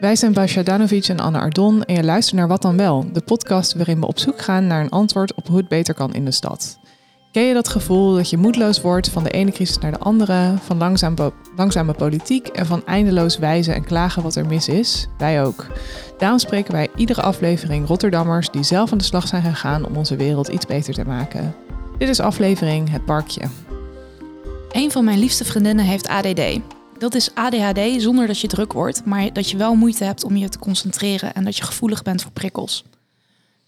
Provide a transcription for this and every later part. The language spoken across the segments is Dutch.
Wij zijn Basja Danovic en Anne Ardon en je luistert naar Wat dan wel, de podcast waarin we op zoek gaan naar een antwoord op hoe het beter kan in de stad. Ken je dat gevoel dat je moedeloos wordt van de ene crisis naar de andere, van langzaam langzame politiek en van eindeloos wijzen en klagen wat er mis is? Wij ook. Daarom spreken wij iedere aflevering Rotterdammers die zelf aan de slag zijn gegaan om onze wereld iets beter te maken. Dit is aflevering Het Parkje. Een van mijn liefste vriendinnen heeft ADD. Dat is ADHD zonder dat je druk wordt, maar dat je wel moeite hebt om je te concentreren en dat je gevoelig bent voor prikkels.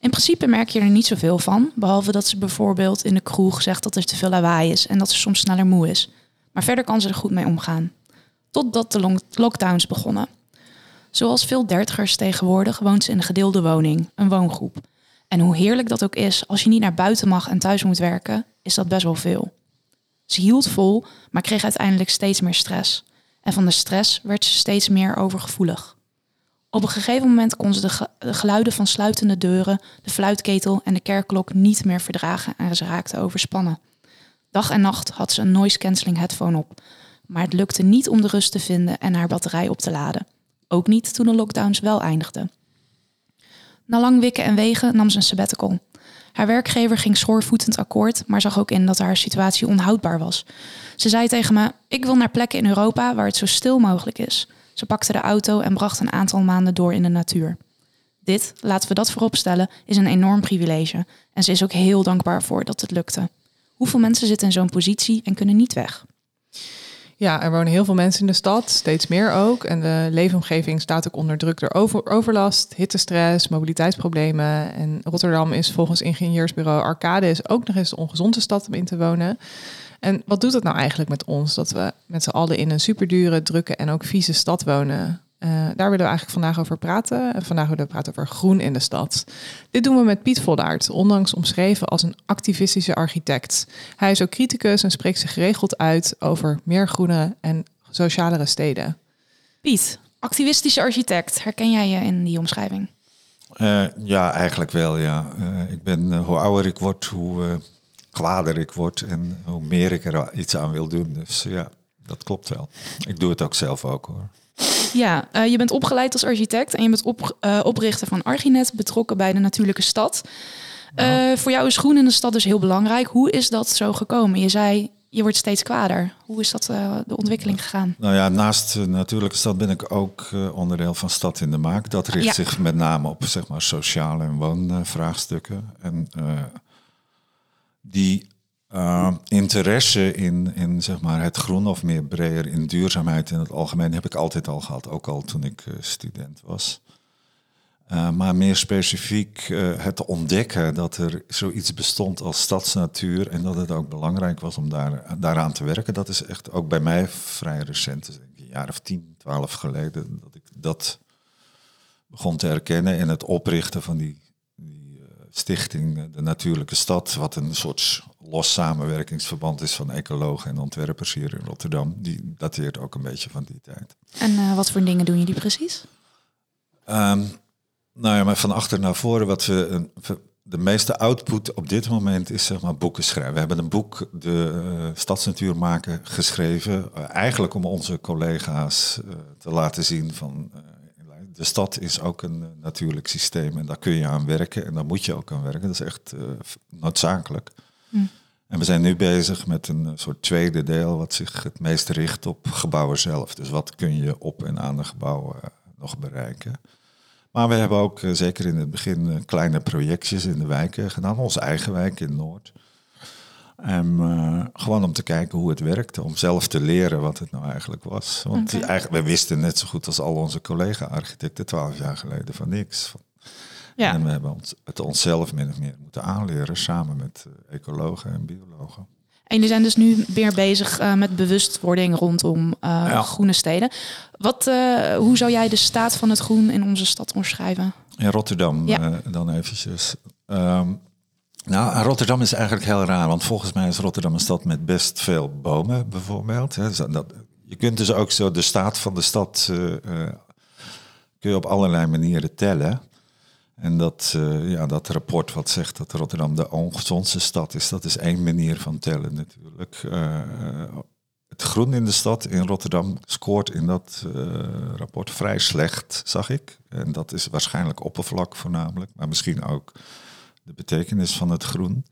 In principe merk je er niet zoveel van, behalve dat ze bijvoorbeeld in de kroeg zegt dat er te veel lawaai is en dat ze soms sneller moe is. Maar verder kan ze er goed mee omgaan. Totdat de lockdowns begonnen. Zoals veel dertigers tegenwoordig woont ze in een gedeelde woning, een woongroep. En hoe heerlijk dat ook is, als je niet naar buiten mag en thuis moet werken, is dat best wel veel. Ze hield vol, maar kreeg uiteindelijk steeds meer stress. En van de stress werd ze steeds meer overgevoelig. Op een gegeven moment kon ze de, geluiden van sluitende deuren, de fluitketel en de kerkklok niet meer verdragen en ze raakte overspannen. Dag en nacht had ze een noise cancelling headphone op, maar het lukte niet om de rust te vinden en haar batterij op te laden. Ook niet toen de lockdowns wel eindigden. Na lang wikken en wegen nam ze een sabbatical. Haar werkgever ging schoorvoetend akkoord, maar zag ook in dat haar situatie onhoudbaar was. Ze zei tegen me: Ik wil naar plekken in Europa waar het zo stil mogelijk is. Ze pakte de auto en bracht een aantal maanden door in de natuur. Dit, laten we dat vooropstellen, is een enorm privilege. En ze is ook heel dankbaar voor dat het lukte. Hoeveel mensen zitten in zo'n positie en kunnen niet weg? Ja, er wonen heel veel mensen in de stad, steeds meer ook. En de leefomgeving staat ook onder druk door over, overlast, hittestress, mobiliteitsproblemen. En Rotterdam is volgens ingenieursbureau Arcades ook nog eens de ongezonde stad om in te wonen. En wat doet het nou eigenlijk met ons dat we met z'n allen in een superdure, drukke en ook vieze stad wonen? Uh, daar willen we eigenlijk vandaag over praten. En vandaag willen we praten over groen in de stad. Dit doen we met Piet Vollaert, ondanks omschreven als een activistische architect. Hij is ook criticus en spreekt zich geregeld uit over meer groene en socialere steden. Piet, activistische architect, herken jij je in die omschrijving? Uh, ja, eigenlijk wel, ja. Uh, ik ben, hoe ouder ik word, hoe kwader ik word en hoe meer ik er iets aan wil doen. Dus ja, dat klopt wel. Ik doe het ook zelf ook hoor. Ja, uh, je bent opgeleid als architect en je bent op, uh, oprichter van Archinet, betrokken bij de natuurlijke stad. Uh, voor jou is groen in de stad dus heel belangrijk. Hoe is dat zo gekomen? Je zei, je wordt steeds kwader. Hoe is dat de ontwikkeling gegaan? Nou ja, naast de natuurlijke stad ben ik ook onderdeel van Stad in de Maak. Dat richt zich met name op zeg maar, sociale en woonvraagstukken. En die uh, interesse in, in zeg maar, het groen of meer breder in duurzaamheid in het algemeen heb ik altijd al gehad, ook al toen ik uh, student was. Uh, maar meer specifiek het ontdekken dat er zoiets bestond als stadsnatuur en dat het ook belangrijk was om daar, daaraan te werken, dat is echt ook bij mij vrij recent, dus een jaar of tien, twaalf geleden, dat ik dat begon te erkennen en het oprichten van die stichting eh, De Natuurlijke Stad, wat een soort los samenwerkingsverband is van ecologen en ontwerpers hier in Rotterdam. Die dateert ook een beetje van die tijd. En uh, wat voor dingen doen jullie precies? Um, nou ja, maar van achter naar voren, wat we, de meeste output op dit moment is zeg maar boeken schrijven. We hebben een boek, de uh, Stadsnatuur maken, geschreven. Uh, eigenlijk om onze collega's uh, te laten zien van de stad is ook een eh, natuurlijk systeem en daar kun je aan werken en daar moet je ook aan werken. Dat is echt uh, noodzakelijk. Hm. En we zijn nu bezig met een eh, soort tweede deel wat zich het meest richt op gebouwen zelf. Dus wat kun je op en aan de gebouwen nog bereiken. Maar we hebben ook zeker in het begin kleine projectjes in de wijken gedaan. Onze eigen wijk in Noord. En uh, gewoon om te kijken hoe het werkte, om zelf te leren wat het nou eigenlijk was. Want okay. eigenlijk, we wisten net zo goed als al onze collega-architecten twaalf jaar geleden van niks. Ja. En we hebben ons, het onszelf min of meer moeten aanleren, samen met uh, ecologen en biologen. En jullie zijn dus nu weer bezig uh, met bewustwording rondom ja. groene steden. Wat, hoe zou jij de staat van het groen in onze stad omschrijven? In Rotterdam ja. dan eventjes. Um, nou, Rotterdam is eigenlijk heel raar, want volgens mij is Rotterdam een stad met best veel bomen, bijvoorbeeld. je kunt dus ook zo de staat van de stad uh, kun je op allerlei manieren tellen. En dat, uh, ja, dat rapport wat zegt dat Rotterdam de ongezondste stad is, dat is één manier van tellen natuurlijk. het groen in de stad in Rotterdam scoort in dat eh, rapport vrij slecht, zag ik. En dat is waarschijnlijk oppervlak voornamelijk, maar misschien ook de betekenis van het groen.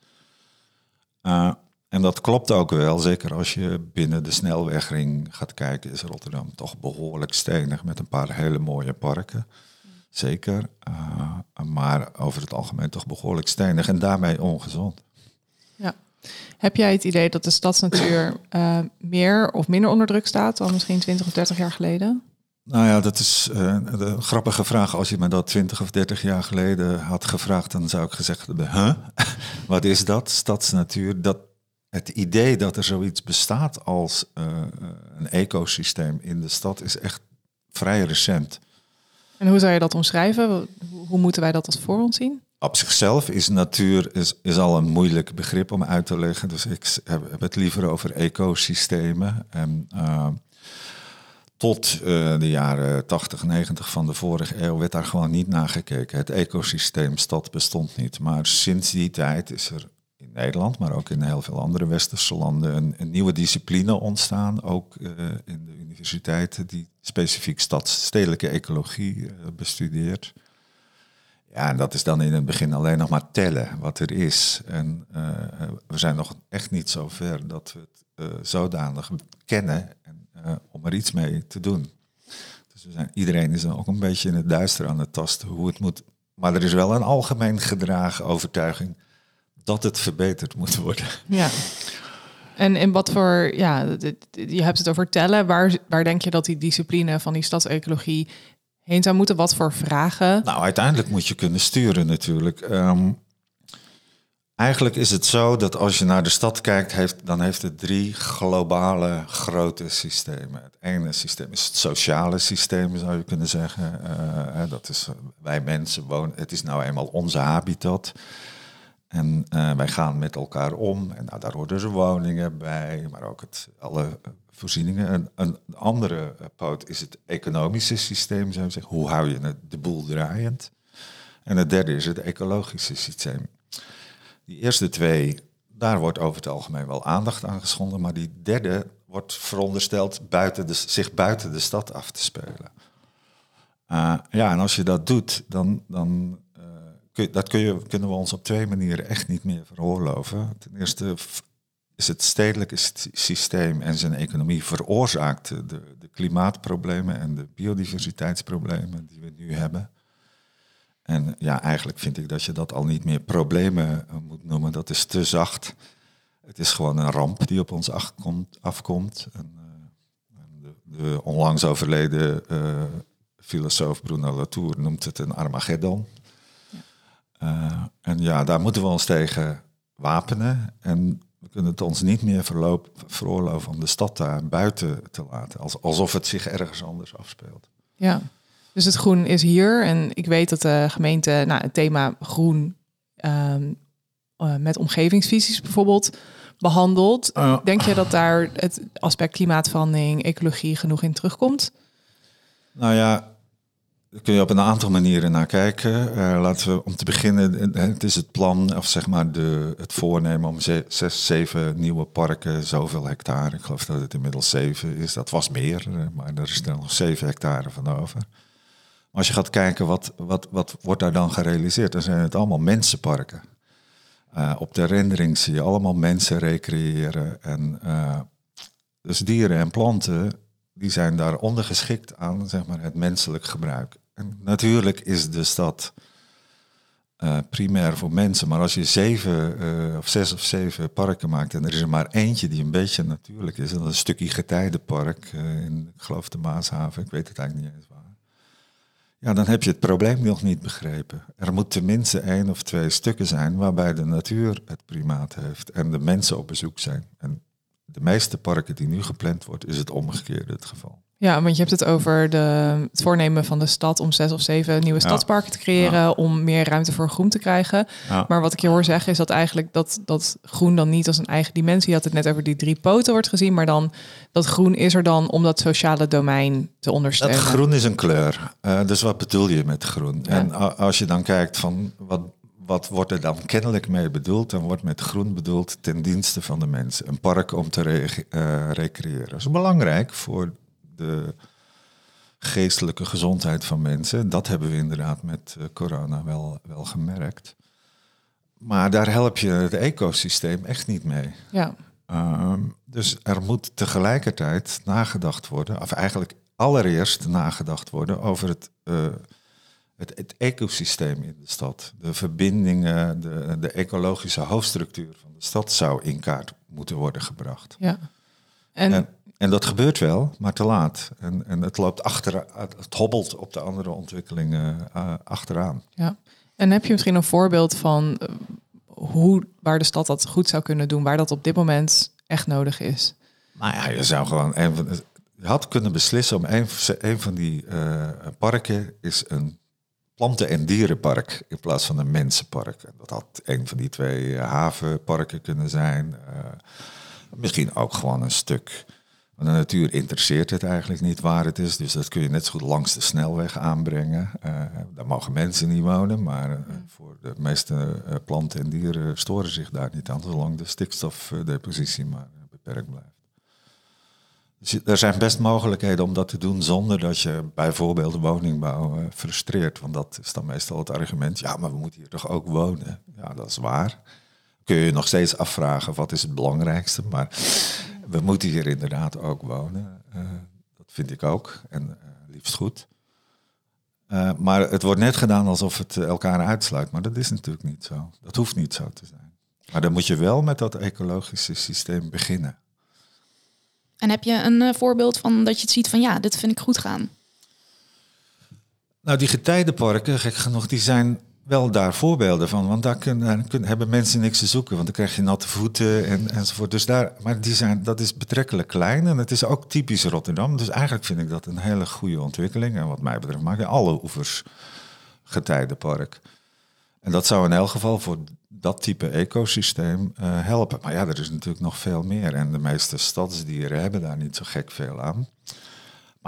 Uh, en dat klopt ook wel, zeker als je binnen de snelwegring gaat kijken, is Rotterdam toch behoorlijk stenig met een paar hele mooie parken. Zeker, uh, maar over het algemeen toch behoorlijk stenig en daarmee ongezond. Ja. Heb jij het idee dat de stadsnatuur uh, meer of minder onder druk staat dan misschien 20 of 30 jaar geleden? Nou ja, dat is uh, een grappige vraag. Als je me dat 20 of 30 jaar geleden had gevraagd, dan zou ik gezegd hebben: huh? wat is dat? Stadsnatuur. Dat, het idee dat er zoiets bestaat als uh, een ecosysteem in de stad is echt vrij recent. En hoe zou je dat omschrijven? Hoe moeten wij dat als voor ons zien? Op zichzelf is natuur is, is al een moeilijk begrip om uit te leggen. Dus ik heb, het liever over ecosystemen. En, uh, tot uh, de jaren 80, 90 van de vorige eeuw werd daar gewoon niet naar gekeken. Het ecosysteem stad bestond niet. Maar sinds die tijd is er in Nederland, maar ook in heel veel andere westerse landen, een, nieuwe discipline ontstaan. Ook uh, in de universiteiten die specifiek stadsstedelijke ecologie uh, bestudeert. Ja, en dat is dan in het begin alleen nog maar tellen wat er is. En we zijn nog echt niet zo ver dat we het zodanig kennen en, om er iets mee te doen. Dus we zijn, iedereen is dan ook een beetje in het duister aan het tasten hoe het moet. Maar er is wel een algemeen gedragen overtuiging dat het verbeterd moet worden. Ja. En in wat voor, ja, je hebt het over tellen. Waar, waar denk je dat die discipline van die stadsecologie heen zou moeten? Wat voor vragen? Nou, uiteindelijk moet je kunnen sturen natuurlijk. Um, eigenlijk is het zo dat als je naar de stad kijkt, heeft, dan heeft het drie globale grote systemen. Het ene systeem is het sociale systeem, zou je kunnen zeggen. Uh, dat is wij mensen wonen. Het is nou eenmaal onze habitat. En uh, wij gaan met elkaar om. En nou, daar horen dus woningen bij, maar ook het, alle voorzieningen. Een, andere poot is het economische systeem, zou je zeggen. Hoe hou je de boel draaiend? En het derde is het ecologische systeem. Die eerste twee, daar wordt over het algemeen wel aandacht aan geschonden. Maar die derde wordt verondersteld buiten de, zich buiten de stad af te spelen. Uh, ja, en als je dat doet, dan, dan dat kun je, kunnen we ons op twee manieren echt niet meer veroorloven. Ten eerste is het stedelijke systeem en zijn economie veroorzaakt de, de klimaatproblemen en de biodiversiteitsproblemen die we nu hebben. En ja, eigenlijk vind ik dat je dat al niet meer problemen moet noemen. Dat is te zacht. Het is gewoon een ramp die op ons afkomt. afkomt. En, uh, de, de, onlangs overleden uh, filosoof Bruno Latour noemt het een Armageddon. Uh, en ja, daar moeten we ons tegen wapenen. En we kunnen het ons niet meer verloop, veroorloven om de stad daar buiten te laten. Als, alsof het zich ergens anders afspeelt. Ja, dus het groen is hier. En ik weet dat de gemeente nou, het thema groen um, uh, met omgevingsvisies bijvoorbeeld behandelt. Uh, Denk je dat daar het aspect klimaatverandering, ecologie genoeg in terugkomt? Nou ja, daar kun je op een aantal manieren naar kijken. Uh, laten we om te beginnen, het is het plan, of zeg maar de, het voornemen om ze, zes, zeven nieuwe parken, zoveel hectare. Ik geloof dat het inmiddels zeven is. Dat was meer, maar er is er nog zeven hectare van over. Als je gaat kijken, wat, wat, wat wordt daar dan gerealiseerd? Dan zijn het allemaal mensenparken. Uh, op de rendering zie je allemaal mensen recreëren. En, dus dieren en planten die zijn daar ondergeschikt aan zeg maar, het menselijk gebruik. En natuurlijk is de stad uh, primair voor mensen, maar als je zeven of zes of zeven parken maakt en er is er maar eentje die een beetje natuurlijk is, dat is een stukje getijdenpark in, ik geloof de Maashaven, ik weet het eigenlijk niet eens waar. Ja, dan heb je het probleem nog niet begrepen. Er moet tenminste één of twee stukken zijn waarbij de natuur het primaat heeft en de mensen op bezoek zijn. En de meeste parken die nu gepland wordt, is het omgekeerde het geval. Ja, want je hebt het over de, het voornemen van de stad om zes of zeven nieuwe stadsparken te creëren, ja. om meer ruimte voor groen te krijgen. Ja. Maar wat ik je hoor zeggen is dat eigenlijk dat, dat groen dan niet als een eigen dimensie, je had het net over die drie poten wordt gezien, maar dan dat groen is er dan om dat sociale domein te ondersteunen. Dat groen is een kleur. Uh, dus wat bedoel je met groen? Ja. En als je dan kijkt van wat, wat wordt er dan kennelijk mee bedoeld? Dan wordt met groen bedoeld ten dienste van de mensen. Een park om te re uh, recreëren. Dat is belangrijk voor de geestelijke gezondheid van mensen. Dat hebben we inderdaad met uh, corona wel, wel gemerkt. Maar daar help je het ecosysteem echt niet mee. Ja. Ehm, dus er moet tegelijkertijd nagedacht worden, of eigenlijk allereerst nagedacht worden over het, uh, het, het, ecosysteem in de stad. De verbindingen, de, de ecologische hoofdstructuur van de stad zou in kaart moeten worden gebracht. Ja. En, en, en dat gebeurt wel, maar te laat. En, en het loopt achter, het hobbelt op de andere ontwikkelingen uh, achteraan. Ja. En heb je misschien een voorbeeld van uh, hoe, waar de stad dat goed zou kunnen doen, waar dat op dit moment echt nodig is? Nou ja, je zou gewoon een van de, je had kunnen beslissen om een, een van die uh, parken is een planten- en dierenpark in plaats van een mensenpark. Dat had een van die twee havenparken kunnen zijn. Uh, misschien ook gewoon een stuk. Maar de natuur interesseert het eigenlijk niet waar het is. Dus dat kun je net zo goed langs de snelweg aanbrengen. Uh, daar mogen mensen niet wonen, maar uh, voor de meeste uh, planten en dieren storen zich daar niet aan, zolang de stikstofdepositie maar beperkt blijft. Dus er zijn best mogelijkheden om dat te doen zonder dat je bijvoorbeeld woningbouw frustreert. Want dat is dan meestal het argument, ja, maar we moeten hier toch ook wonen. Ja, dat is waar. Kun je je nog steeds afvragen, wat is het belangrijkste? Maar we moeten hier inderdaad ook wonen. Uh, dat vind ik ook. En uh, liefst goed. Uh, maar het wordt net gedaan alsof het elkaar uitsluit. Maar dat is natuurlijk niet zo. Dat hoeft niet zo te zijn. Maar dan moet je wel met dat ecologische systeem beginnen. En heb je een voorbeeld van dat je het ziet van ja, dit vind ik goed gaan? Nou, die getijdenparken, gek genoeg, die zijn wel daar voorbeelden van. Want daar kunnen, hebben mensen niks te zoeken. Want dan krijg je natte voeten en, enzovoort. Dus daar, maar die zijn, dat is betrekkelijk klein. En het is ook typisch Rotterdam. Dus eigenlijk vind ik dat een hele goede ontwikkeling. En wat mij betreft maak je alle oevers getijdenpark. En dat zou in elk geval voor dat type ecosysteem uh, helpen. Maar ja, er is natuurlijk nog veel meer. En de meeste stadsdieren hebben daar niet zo gek veel aan.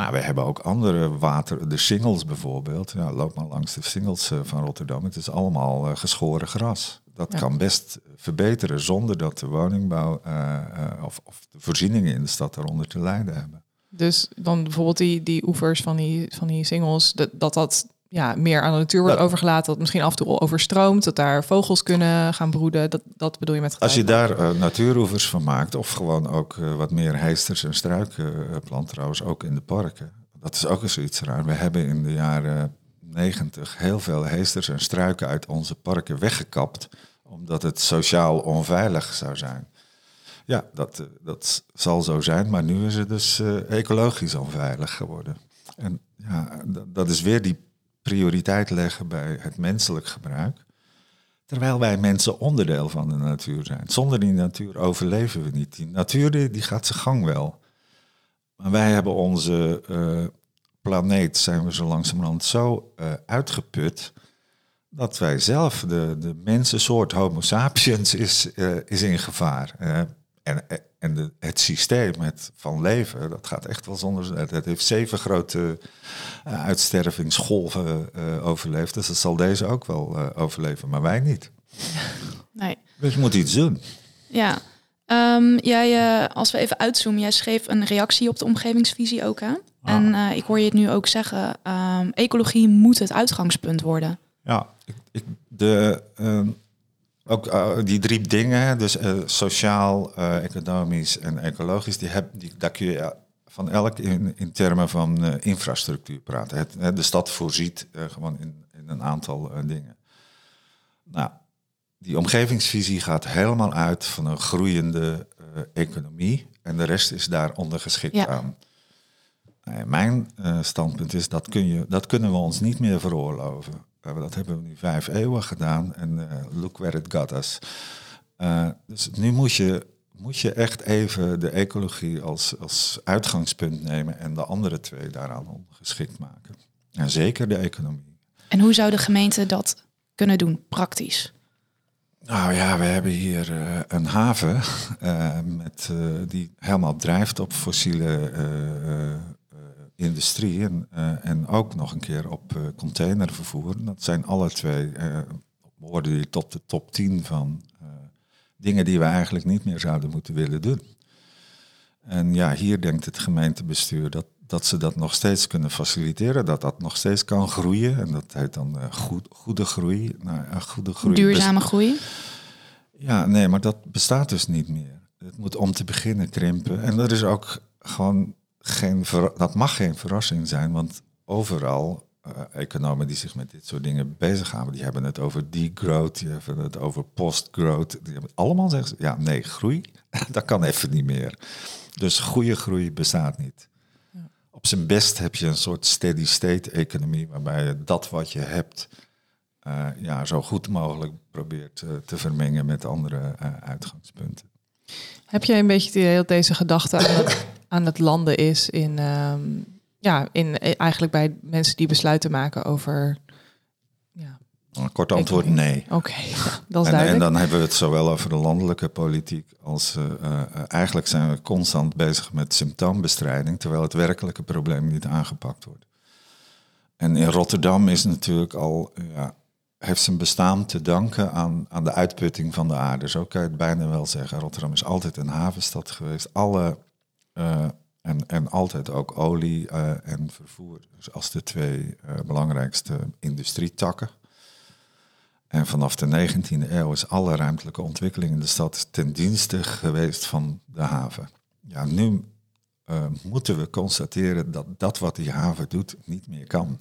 Maar we hebben ook andere water, de singles bijvoorbeeld. Ja, loop maar langs de singles van Rotterdam. Het is allemaal uh, geschoren gras. Dat ja. kan best verbeteren zonder dat de woningbouw uh, uh, of, of, de voorzieningen in de stad daaronder te lijden hebben. Dus dan bijvoorbeeld die, die oevers van die, van die singles, dat dat, dat ja, meer aan de natuur wordt overgelaten, dat misschien af en toe overstroomt, dat daar vogels kunnen gaan broeden. Dat, dat bedoel je met Als je daar uh, natuuroevers van maakt, of gewoon ook uh, wat meer heesters en struiken uh, plant, trouwens ook in de parken. Dat is ook eens iets raar. We hebben in de jaren negentig heel veel heesters en struiken uit onze parken weggekapt, omdat het sociaal onveilig zou zijn. Ja, dat, dat zal zo zijn, maar nu is het dus ecologisch onveilig geworden. En ja, dat is weer die prioriteit leggen bij het menselijk gebruik. Terwijl wij mensen onderdeel van de natuur zijn. Zonder die natuur overleven we niet. Die natuur die gaat zijn gang wel. Maar wij hebben onze uh, planeet, zijn we zo langzamerhand zo uh, uitgeput, dat wij zelf, de, de mensensoort Homo sapiens, is, uh, is in gevaar. En en de, het systeem het van leven, dat gaat echt wel zonder. Het heeft zeven grote uh, uitstervingsgolven uh, overleefd. Dus dat zal deze ook wel uh, overleven, maar wij niet. Nee. Dus je moet iets doen. Ja. Um, jij, als we even uitzoomen, jij schreef een reactie op de omgevingsvisie ook. Hè? Ah. En ik hoor je het nu ook zeggen: um, ecologie moet het uitgangspunt worden. Ja, ik, ik, de. Um, ook uh, die drie dingen, dus uh, sociaal, uh, economisch en ecologisch, die heb, die, daar kun je van elk in, in termen van infrastructuur praten. Het, de stad voorziet gewoon in, in, een aantal dingen. Nou, die omgevingsvisie gaat helemaal uit van een groeiende economie en de rest is daar ondergeschikt ja. aan. mijn standpunt is dat, kun je, dat kunnen we ons niet meer veroorloven. Dat hebben we nu vijf eeuwen gedaan en uh, look where it got us. Uh, dus nu moet je, moet je echt even de ecologie als, als uitgangspunt nemen en de andere twee daaraan ongeschikt maken. En zeker de economie. En hoe zou de gemeente dat kunnen doen, praktisch? Nou ja, we hebben hier uh, een haven met, die helemaal drijft op fossiele industrie en, uh, en ook nog een keer op uh, containervervoer. Dat zijn alle twee uh, die tot de top 10 van dingen die we eigenlijk niet meer zouden moeten willen doen. En ja, hier denkt het gemeentebestuur dat, dat ze dat nog steeds kunnen faciliteren, dat dat nog steeds kan groeien. En dat heet dan goed, goede groei. Nou, goede groei. Duurzame groei? Ja, nee, maar dat bestaat dus niet meer. Het moet om te beginnen krimpen. En dat is ook gewoon geen, dat mag geen verrassing zijn, want overal uh, economen die zich met dit soort dingen bezighouden, die hebben het over degrowth, die hebben het over postgrowth. Die hebben allemaal zeggen, ja, nee, groei, dat kan even niet meer. Dus goede groei bestaat niet. Ja. Op zijn best heb je een soort steady state economie, waarbij je dat wat je hebt, uh, ja, zo goed mogelijk probeert uh, te vermengen met andere uitgangspunten. Heb jij een beetje het idee dat deze gedachte aan het, aan het landen is in, um, ja, in eigenlijk bij mensen die besluiten maken over. Ja, een kort antwoord nee. Oké, okay, dat is en, duidelijk. En dan hebben we het zowel over de landelijke politiek als uh, uh, eigenlijk zijn we constant bezig met symptoombestrijding, terwijl het werkelijke probleem niet aangepakt wordt. En in Rotterdam is natuurlijk al ja, heeft zijn bestaan te danken aan, aan de uitputting van de aarde. Zo kan je het bijna wel zeggen. Rotterdam is altijd een havenstad geweest. Alle, uh, en, en altijd ook olie uh, en vervoer als de twee uh, belangrijkste industrietakken. En vanaf de 19e eeuw is alle ruimtelijke ontwikkeling in de stad ten dienste geweest van de haven. Ja, nu moeten we constateren dat dat wat die haven doet niet meer kan.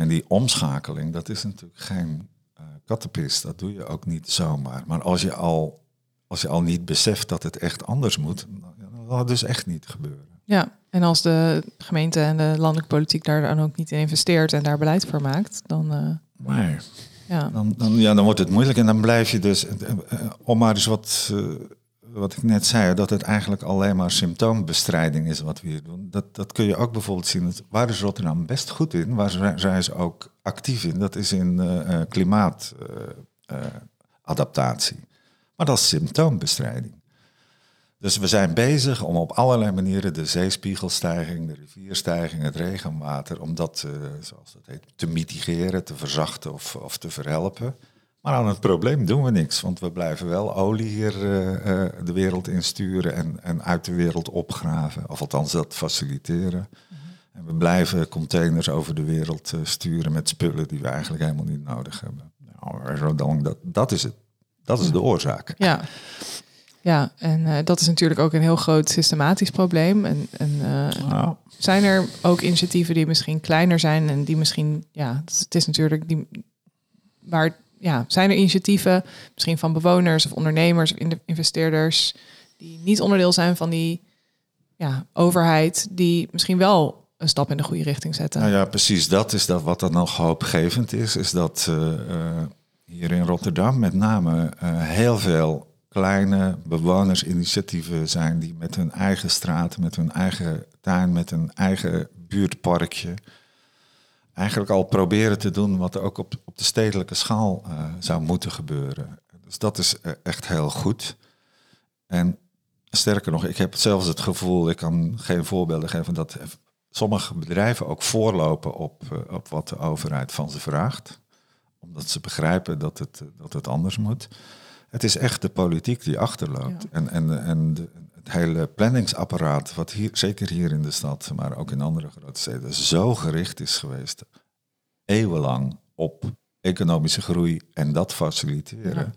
En die omschakeling, dat is natuurlijk geen uh, kattenpis. Dat doe je ook niet zomaar. Maar als je al, als je al niet beseft dat het echt anders moet, het dus echt niet gebeuren. Ja, en als de gemeente en de landelijke politiek daar dan ook niet in investeert en daar beleid voor maakt, dan. Uh, maar ja. Dan, dan, ja, dan wordt het moeilijk en dan blijf je dus, uh, om maar eens wat wat ik net zei, dat het eigenlijk alleen maar symptoombestrijding is wat we hier doen. Dat, dat kun je ook bijvoorbeeld zien. Waar is Rotterdam best goed in? Waar zijn ze ook actief in? Dat is in uh, klimaatadaptatie. Maar dat is symptoombestrijding. Dus we zijn bezig om op allerlei manieren de zeespiegelstijging, de rivierstijging, het regenwater, om dat, zoals dat heet, te mitigeren, te verzachten of, of te verhelpen. Maar aan het probleem doen we niks, want we blijven wel olie hier uh, uh, de wereld insturen en, en uit de wereld opgraven, of althans dat faciliteren. Mm-hmm. En we blijven containers over de wereld sturen met spullen die we eigenlijk helemaal niet nodig hebben. Nou, dat, dat is het. Dat is de oorzaak. Ja, ja en dat is natuurlijk ook een heel groot systematisch probleem. En, en nou. zijn er ook initiatieven die misschien kleiner zijn en die misschien, ja, het is natuurlijk die waar ja, zijn er initiatieven, misschien van bewoners of ondernemers of investeerders, die niet onderdeel zijn van die ja, overheid, die misschien wel een stap in de goede richting zetten? Nou ja, precies. Dat is dat wat dan nog hoopgevend is, is dat uh, hier in Rotterdam met name heel veel kleine bewonersinitiatieven zijn die met hun eigen straat, met hun eigen tuin, met hun eigen buurtparkje eigenlijk al proberen te doen wat er ook op, op de stedelijke schaal uh, zou moeten gebeuren. Dus dat is eh, echt heel goed. En sterker nog, ik heb zelfs het gevoel, ik kan geen voorbeelden geven, dat sommige bedrijven ook voorlopen op, uh, op wat de overheid van ze vraagt. Omdat ze begrijpen dat het, dat het anders moet. Het is echt de politiek die achterloopt. En, en, en de, het hele planningsapparaat, wat hier, zeker hier in de stad, maar ook in andere grote steden, zo gericht is geweest, eeuwenlang op economische groei en dat faciliteren.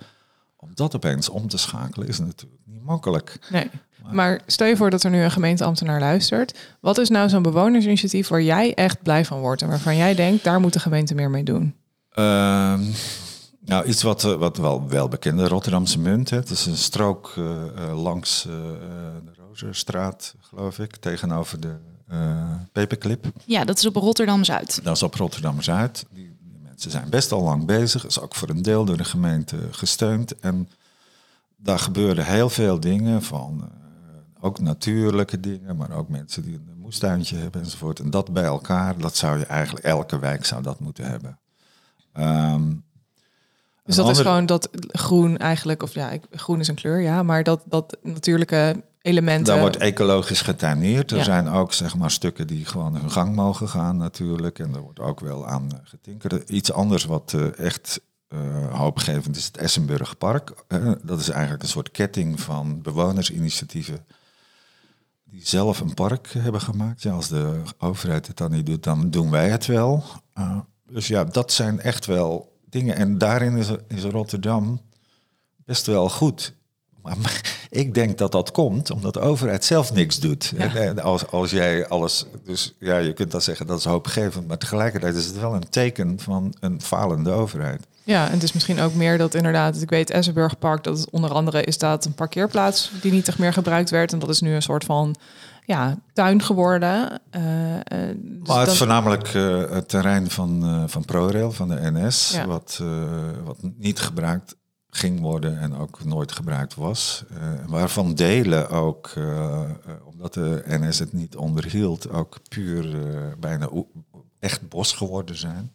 Om dat opeens om te schakelen is natuurlijk niet makkelijk. Nee. Maar stel je voor dat er nu een gemeenteambtenaar luistert. Wat is nou zo'n bewonersinitiatief waar jij echt blij van wordt en waarvan jij denkt, daar moet de gemeente meer mee doen? Uh, nou, iets wat, eh, wat wel, wel bekend is, Rotterdamse munt. Hè. Het is een strook uh, uh, langs de Rozerstraat, geloof ik, tegenover de Paperclip. Ja, dat is op Rotterdam-Zuid. Dat is op Rotterdam-Zuid. Die, die, mensen zijn best al lang bezig. is ook voor een deel door de gemeente gesteund. En daar gebeuren heel veel dingen van... ook natuurlijke dingen, maar ook mensen die een moestuintje hebben enzovoort. En dat bij elkaar, dat zou je eigenlijk... Elke wijk zou dat moeten hebben. Um, dus dat is gewoon dat groen eigenlijk, of ja, groen is een kleur, ja, maar dat, dat natuurlijke elementen. Daar wordt ecologisch getuineerd. Er zijn ook zeg maar stukken die gewoon hun gang mogen gaan natuurlijk. En er wordt ook wel aan getinkerd. Iets anders wat uh, echt uh, hoopgevend is het Essenburg Park. Uh, dat is eigenlijk een soort ketting van bewonersinitiatieven die zelf een park hebben gemaakt. Ja, als de overheid het dan niet doet, dan doen wij het wel. Dus ja, dat zijn echt wel dingen. En daarin is, is Rotterdam best wel goed. Maar ik denk dat dat komt omdat de overheid zelf niks doet. Ja. Als, als jij alles. Dus ja, je kunt dan zeggen dat is hoopgevend. Maar tegelijkertijd is het wel een teken van een falende overheid. Ja, en het is misschien ook meer dat inderdaad, ik weet Essenburgpark, dat onder andere is dat een parkeerplaats die niet echt meer gebruikt werd. En dat is nu een soort van ja, tuin geworden. Uh, uh, dus maar het is voornamelijk uh, het terrein van, van ProRail, van de NS, ja. wat, wat niet gebruikt ging worden en ook nooit gebruikt was. waarvan delen ook, omdat de NS het niet onderhield, ook puur bijna echt bos geworden zijn.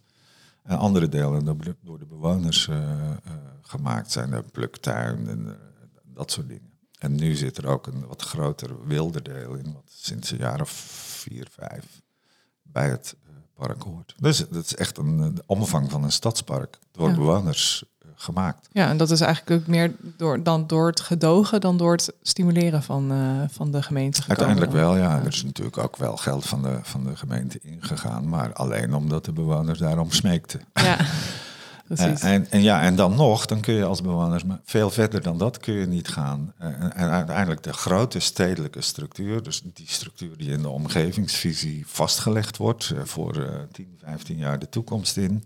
En andere delen door de bewoners gemaakt zijn, de pluktuin en dat soort dingen. En nu zit er ook een wat groter wilde deel in, wat sinds een jaar of vier, vijf bij het uh, park hoort. Dus dat is echt een de omvang van een stadspark door bewoners uh, gemaakt. Ja, en dat is eigenlijk ook meer door, dan door het gedogen dan door het stimuleren van, uh, van de gemeente. Gekomen. Uiteindelijk wel, ja. Er is natuurlijk ook wel geld van de, van de gemeente ingegaan, maar alleen omdat de bewoners daarom smeekten. Ja. Uh, en, en, ja, en dan nog, dan kun je als bewoners, maar veel verder dan dat kun je niet gaan. Uh, en, uiteindelijk de grote stedelijke structuur, dus die structuur die in de omgevingsvisie vastgelegd wordt uh, voor 10, 15 jaar de toekomst in.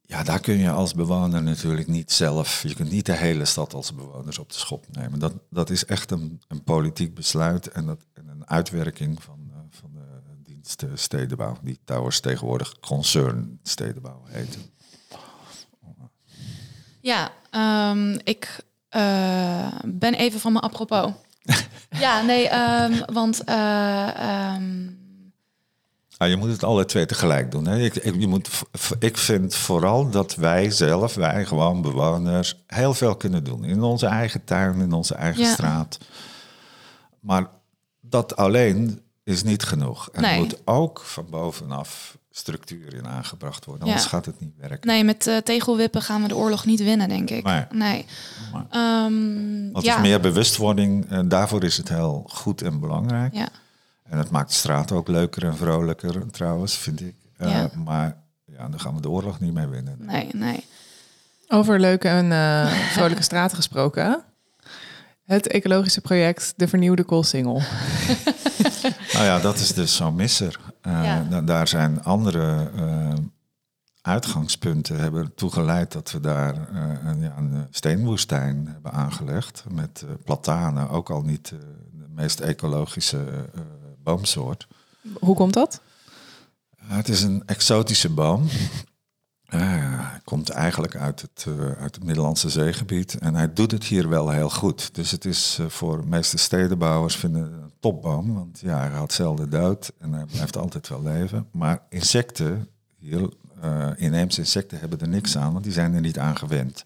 Ja, daar kun je als bewoner natuurlijk niet zelf, je kunt niet de hele stad als bewoners op de schop nemen. Dat, dat is echt een, een politiek besluit en, dat, en een uitwerking van, van de dienst stedenbouw, die trouwens tegenwoordig concern stedenbouw heet. Ja, um, ik uh, ben even van mijn apropos. ja, nee, um, want... Uh, um... Ah, je moet het alle twee tegelijk doen. Hè? Ik, ik, je moet, ik vind vooral dat wij zelf, wij gewoon bewoners, heel veel kunnen doen. In onze eigen tuin, in onze eigen ja. straat. Maar dat alleen is niet genoeg. En nee. moet ook van bovenaf structuur in aangebracht worden. Anders gaat het niet werken. Nee, met uh, tegelwippen gaan we de oorlog niet winnen, denk ik. Nee. nee. Maar, um, Want ja. is meer bewustwording. En daarvoor is het heel goed en belangrijk. Ja. En het maakt de straat ook leuker en vrolijker, trouwens, vind ik. Uh, ja. Maar ja, dan gaan we de oorlog niet mee winnen. Nee, nee. Over leuke en uh, vrolijke straten gesproken. Het ecologische project De Vernieuwde Koolsingel. nou ja, dat is dus zo'n misser. Uh, ja. Daar zijn andere uh, uitgangspunten hebben toegeleid dat we daar uh, een, ja, een, steenwoestijn hebben aangelegd. Met platanen, ook al niet de meest ecologische boomsoort. Hoe komt dat? het is een exotische boom. Uh, hij komt eigenlijk uit het, uh, uit het Middellandse zeegebied en hij doet het hier wel heel goed. Dus het is uh, voor de meeste stedenbouwers vinden een topboom, want ja, hij gaat zelden dood en hij blijft altijd wel leven. Maar insecten, hier, inheemse insecten hebben er niks aan, want die zijn er niet aan gewend.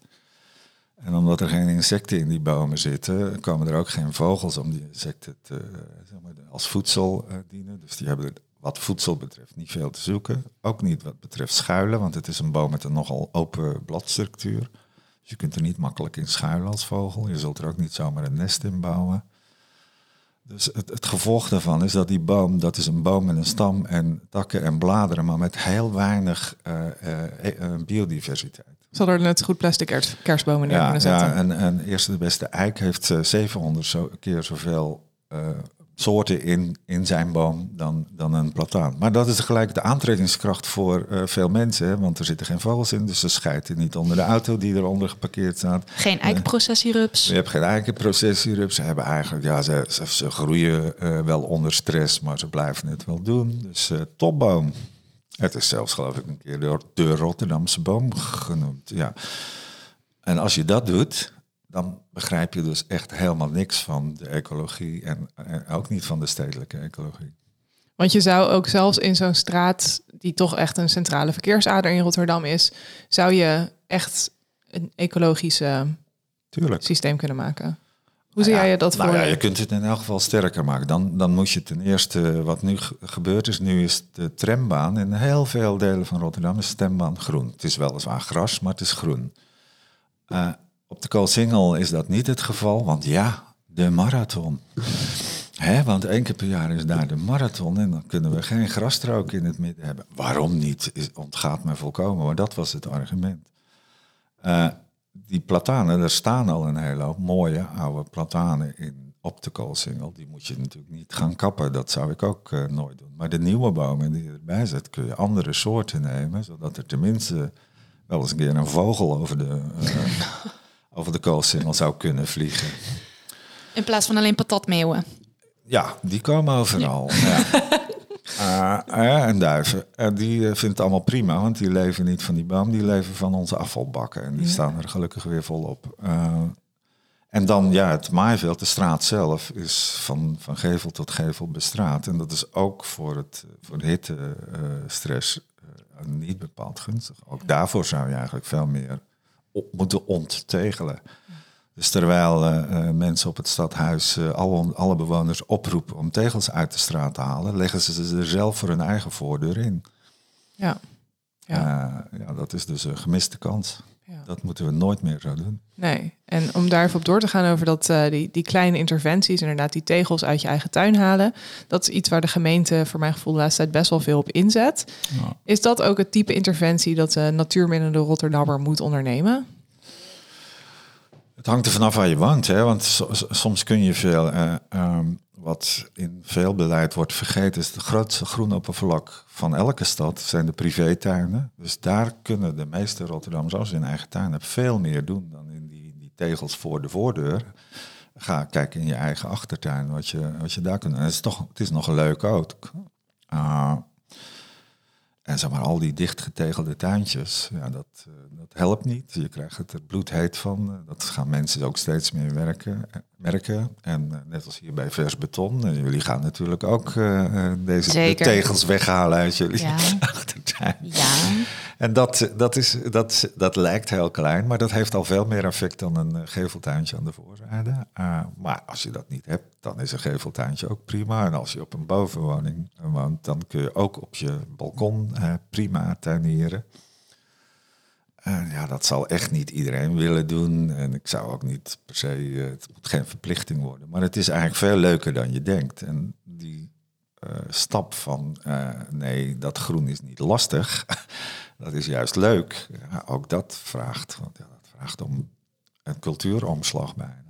En omdat er geen insecten in die bomen zitten, komen er ook geen vogels om die insecten te, zeg maar, als voedsel dienen. Dus die hebben wat voedsel betreft niet veel te zoeken. Ook niet wat betreft schuilen, want het is een boom met een nogal open bladstructuur. Dus je kunt er niet makkelijk in schuilen als vogel. Je zult er ook niet zomaar een nest in bouwen. Dus het, het, gevolg daarvan is dat die boom, dat is een boom met een stam en takken en bladeren, maar met heel weinig uh, uh, biodiversiteit. Zal er net goed plastic kerstbomen in ja, kunnen zetten? Ja, en, en eerste de beste eik heeft 700 zo, keer zoveel soorten in, in zijn boom dan, dan een plataan. Maar dat is tegelijk de aantrekkingskracht voor uh, veel mensen, hè, want er zitten geen vogels in, dus ze schijten niet onder de auto die eronder geparkeerd staat. Geen eikenprocessierups. Uh, je hebt geen eikenprocessierups. Ze hebben eigenlijk, ja, ze, ze, ze groeien uh, wel onder stress, maar ze blijven het wel doen. Dus topboom. Het is zelfs geloof ik een keer door de Rotterdamse boom genoemd. Ja. En als je dat doet, dan begrijp je dus echt helemaal niks van de ecologie en, ook niet van de stedelijke ecologie. Want je zou ook zelfs in zo'n straat, die toch echt een centrale verkeersader in Rotterdam is, zou je echt een ecologisch systeem kunnen maken. Hoe zie Nou ja, jij je dat nou voor? ja, je? kunt het in elk geval sterker maken. Dan, dan moet je ten eerste, wat nu ge- gebeurd is, nu is de trambaan in heel veel delen van Rotterdam is de trambaan groen. Het is weliswaar gras, maar het is groen. Eh, op de Koolsingel is dat niet het geval, want ja, de marathon. Hè, want één keer per jaar is daar de marathon en dan kunnen we geen grasstrook in het midden hebben. Waarom niet, ontgaat me volkomen, maar dat was het argument. Eh, die platanen, er staan al een hele hoop mooie oude platanen in op de koolsingel. Die moet je natuurlijk niet gaan kappen, dat zou ik ook eh, nooit doen. Maar de nieuwe bomen die erbij zet, kun je andere soorten nemen, zodat er tenminste wel eens een keer een vogel over de, eh, over de koolsingel zou kunnen vliegen. In plaats van alleen patatmeeuwen. Ja, die komen overal. Ja. Ah, ja, en duiven. En die eh, vindt het allemaal prima, want die leven niet van die boom, die leven van onze afvalbakken. En die staan er gelukkig weer volop. Eh, en dan, ja, het maaiveld, de straat zelf, is van, van gevel tot gevel bestraat. En dat is ook voor, het, voor de hittestress eh niet bepaald gunstig. Ook daarvoor zou je eigenlijk veel meer op moeten onttegelen. Dus terwijl eh, eh, mensen op het stadhuis eh, alle, alle bewoners oproepen om tegels uit de straat te halen, leggen ze ze er zelf voor hun eigen voordeur in. Ja. Ja. Ja. ja, dat is dus een gemiste kans. Ja. Dat moeten we nooit meer zo doen. Nee, en om daar even op door te gaan over dat, eh, die, die kleine interventies, inderdaad die tegels uit je eigen tuin halen, dat is iets waar de gemeente voor mijn gevoel de laatste tijd best wel veel op inzet. Ja. Is dat ook het type interventie dat de natuurminnende Rotterdammer moet ondernemen? Het hangt er vanaf waar je woont, hè? want so- so- soms kun je veel. eh, ehm, wat in veel beleid wordt vergeten, is het grootste groenoppervlak van elke stad zijn de privétuinen. Dus daar kunnen de meeste Rotterdammers, als een eigen tuin hebben, veel meer doen dan in die, die tegels voor de voordeur. Ga kijken in je eigen achtertuin wat je, wat je daar kunt doen. En het is, toch, het is nog leuk ook. Ah, en zeg maar, al die dichtgetegelde tuintjes, ja, dat, eh, dat helpt niet. Je krijgt het er bloedheet van. Eh, Dat gaan mensen ook steeds meer werken, eh, merken. En eh, net als hier bij Vers Beton, jullie gaan natuurlijk ook deze de tegels weghalen uit jullie Ja. achtertuin. Ja. En dat, dat, is, dat, dat lijkt heel klein, maar dat heeft al veel meer effect dan een geveltuintje aan de voorzijde. Maar als je dat niet hebt, dan is een geveltuintje ook prima. En als je op een bovenwoning woont, dan kun je ook op je balkon prima tuinieren. En ja, dat zal echt niet iedereen willen doen. En ik zou ook niet per se, eh, het moet geen verplichting worden. Maar het is eigenlijk veel leuker dan je denkt. En die eh, stap van, eh, nee, dat groen is niet lastig. dat is juist leuk. Ook dat vraagt, dat vraagt om een cultuuromslag bijna.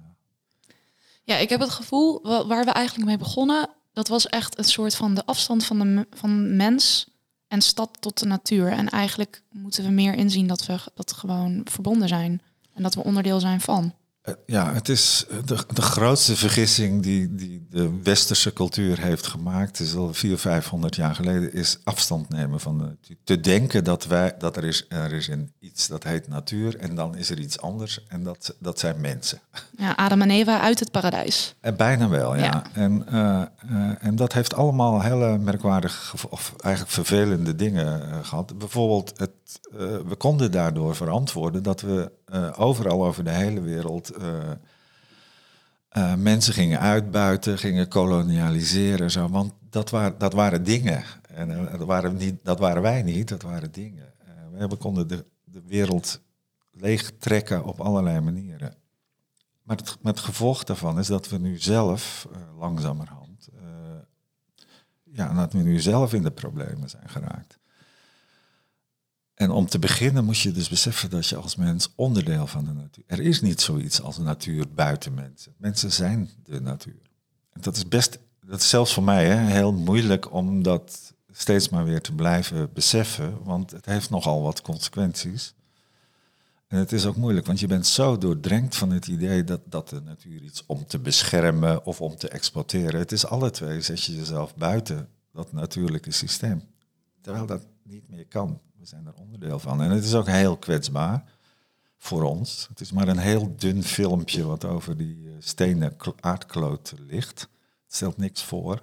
Ja, ik heb het gevoel wa- waar we eigenlijk mee begonnen, dat was echt een soort van de afstand van de van mens en stad tot de natuur. En eigenlijk moeten we meer inzien dat we dat gewoon verbonden zijn en dat we onderdeel zijn van. Eh, Ja, het is de, de grootste vergissing die, die de westerse cultuur heeft gemaakt, is al 400, 500 jaar geleden, is afstand nemen van de. Te denken dat, wij, dat er, is, er is een iets dat heet natuur en dan is er iets anders en dat, dat zijn mensen. Ja, Adam en Eva uit het paradijs. En bijna wel, ja. Ja. En, eh, eh, en dat heeft allemaal hele merkwaardige, of eigenlijk vervelende dingen eh, gehad. Bijvoorbeeld, het, eh, we konden daardoor verantwoorden dat we eh, overal over de hele wereld eh, eh, mensen gingen uitbuiten, gingen kolonialiseren. Zo, want dat, waren dat waren dingen. En eh, dat, waren niet, dat waren wij niet, dat waren dingen. Eh, we konden de, de wereld leegtrekken op allerlei manieren. Maar het, het gevolg daarvan is dat we nu zelf eh, langzamerhand, eh, ja, dat we nu zelf in de problemen zijn geraakt. En om te beginnen moet je dus beseffen dat je als mens onderdeel van de natuur. Er is niet zoiets als natuur buiten mensen. Mensen zijn de natuur. En dat is best, dat is zelfs voor mij hè, heel moeilijk om dat steeds maar weer te blijven beseffen, want het heeft nogal wat consequenties. En het is ook moeilijk, want je bent zo doordrenkt van het idee dat, dat de natuur iets om te beschermen of om te exploiteren. Het is alle twee, zet je jezelf buiten dat natuurlijke systeem. Terwijl dat niet meer kan. Zijn er onderdeel van. En het is ook heel kwetsbaar voor ons. Het is maar een heel dun filmpje wat over die eh, stenen kl- aardkloot ligt. Het stelt niks voor.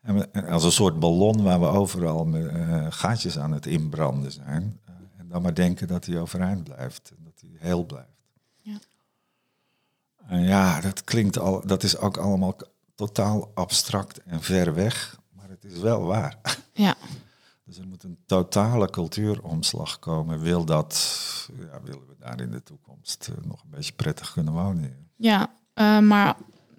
En we- en als een soort ballon waar we overal met, eh, gaatjes aan het inbranden zijn. Eh, en dan maar denken dat hij overeind blijft. En dat hij heel blijft. Ja. En ja, dat klinkt al, dat is ook allemaal totaal abstract en ver weg, maar het is wel waar. Ja. Dus er moet een totale cultuuromslag komen. Wil dat, ja, willen we daar in de toekomst eh, nog een beetje prettig kunnen wonen? Ja, eh, maar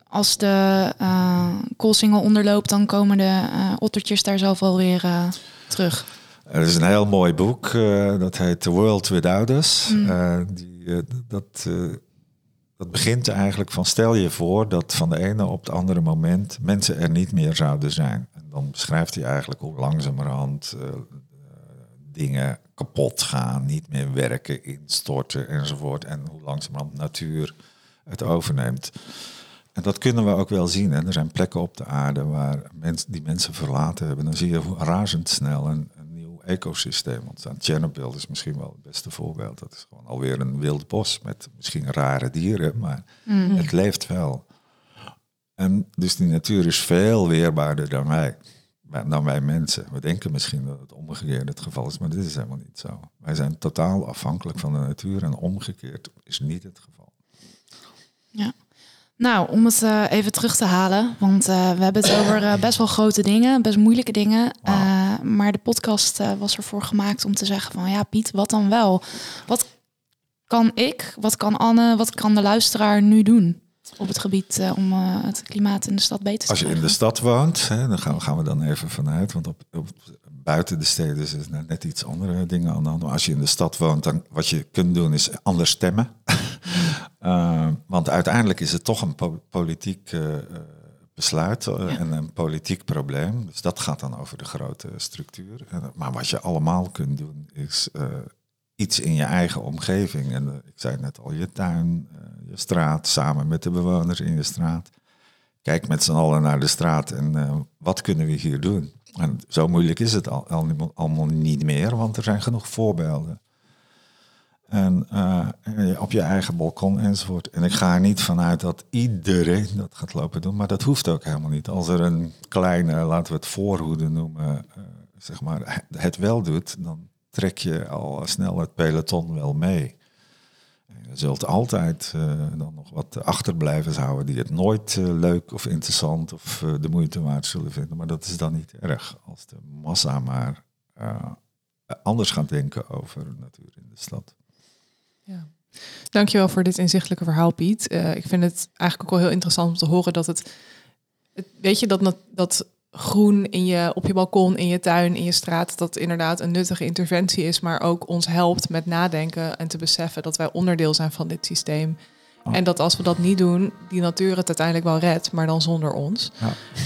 als de uh, koolsingel onderloopt, dan komen de ottertjes daar zelf alweer terug. Er is een heel mooi boek, dat heet The World Without Us. Mm. die, dat, dat begint eigenlijk van stel je voor dat van de ene op het andere moment mensen er niet meer zouden zijn. Dan beschrijft hij eigenlijk hoe langzamerhand dingen kapot gaan, niet meer werken, instorten enzovoort. En hoe langzamerhand natuur het overneemt. En dat kunnen we ook wel zien. En er zijn plekken op de aarde waar mensen die mensen verlaten hebben. Dan zie je hoe razendsnel een, een nieuw ecosysteem ontstaan. Chernobyl is misschien wel het beste voorbeeld. Dat is gewoon alweer een wild bos met misschien rare dieren, maar Mhm. het leeft wel. En dus die natuur is veel weerbaarder dan wij. Dan wij mensen. We denken misschien dat het omgekeerd het geval is, maar dit is helemaal niet zo. Wij zijn totaal afhankelijk van de natuur en omgekeerd is niet het geval. Ja. Nou, om het uh, even terug te halen, want uh, we hebben het over uh, best wel grote dingen, best moeilijke dingen. Wow. maar de podcast was ervoor gemaakt om te zeggen van ja, Piet, wat dan wel? Wat kan ik, wat kan Anne, wat kan de luisteraar nu doen op het gebied om het klimaat in de stad beter te Als je in de stad woont, hè, dan gaan we, gaan we dan even vanuit, want op, op buiten de steden is er net iets andere dingen aan de hand. Maar als je in de stad woont, dan wat je kunt doen is anders stemmen. uh, want uiteindelijk is het toch een po politiek besluit ja. en een politiek probleem. Dus dat gaat dan over de grote structuur. maar wat je allemaal kunt doen is iets in je eigen omgeving. En ik zei net al, je tuin, straat, samen met de bewoners in je straat. Kijk met z'n allen naar de straat en wat kunnen we hier doen? En zo moeilijk is het al, al, allemaal niet meer, want er zijn genoeg voorbeelden. En uh, op je eigen balkon enzovoort. En ik ga er niet vanuit dat iedereen dat gaat lopen doen, maar dat hoeft ook helemaal niet. Als er een kleine, laten we het voorhoede noemen, uh, zeg maar, het wel doet, dan trek je al snel het peloton wel mee. Je zult altijd uh, dan nog wat achterblijvers houden die het nooit uh, leuk of interessant of uh, de moeite waard zullen vinden. Maar dat is dan niet erg als de massa maar anders gaat denken over natuur in de stad. Ja. Dankjewel voor dit inzichtelijke verhaal, Piet. ik vind het eigenlijk ook wel heel interessant om te horen dat het, het weet je, dat, dat groen in je, op je balkon, in je tuin, in je straat, dat inderdaad een nuttige interventie is, maar ook ons helpt met nadenken en te beseffen dat wij onderdeel zijn van dit systeem. Oh. En dat als we dat niet doen, die natuur het uiteindelijk wel redt, maar dan zonder ons.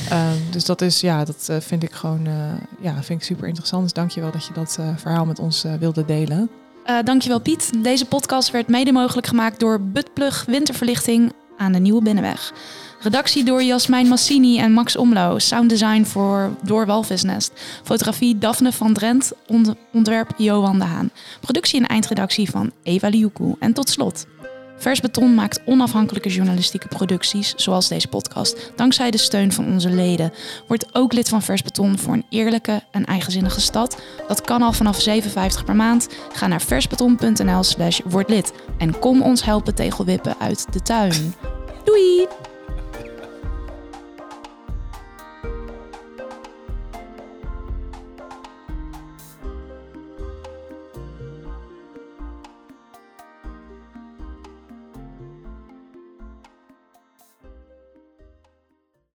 Ja. Um, dus dat is, ja, dat uh, vind ik gewoon, uh, ja, vind ik super interessant. Dus dankjewel dat je dat uh, verhaal met ons wilde delen. Uh, dankjewel Piet. Deze podcast werd mede mogelijk gemaakt door Budplug Winterverlichting aan de Nieuwe Binnenweg. Redactie door Jasmijn Massini en Max Omlo. Sounddesign voor door Walvisnest. Fotografie Daphne van Drent. Ont ontwerp Johan de Haan. Productie en eindredactie van Eva Liuku. En tot slot. Vers Beton maakt onafhankelijke journalistieke producties, zoals deze podcast, dankzij de steun van onze leden. Word ook lid van Vers Beton voor een eerlijke en eigenzinnige stad. Dat kan al vanaf 7,50 per maand. Ga naar versbeton.nl slash word lid en kom ons helpen tegelwippen uit de tuin. Doei!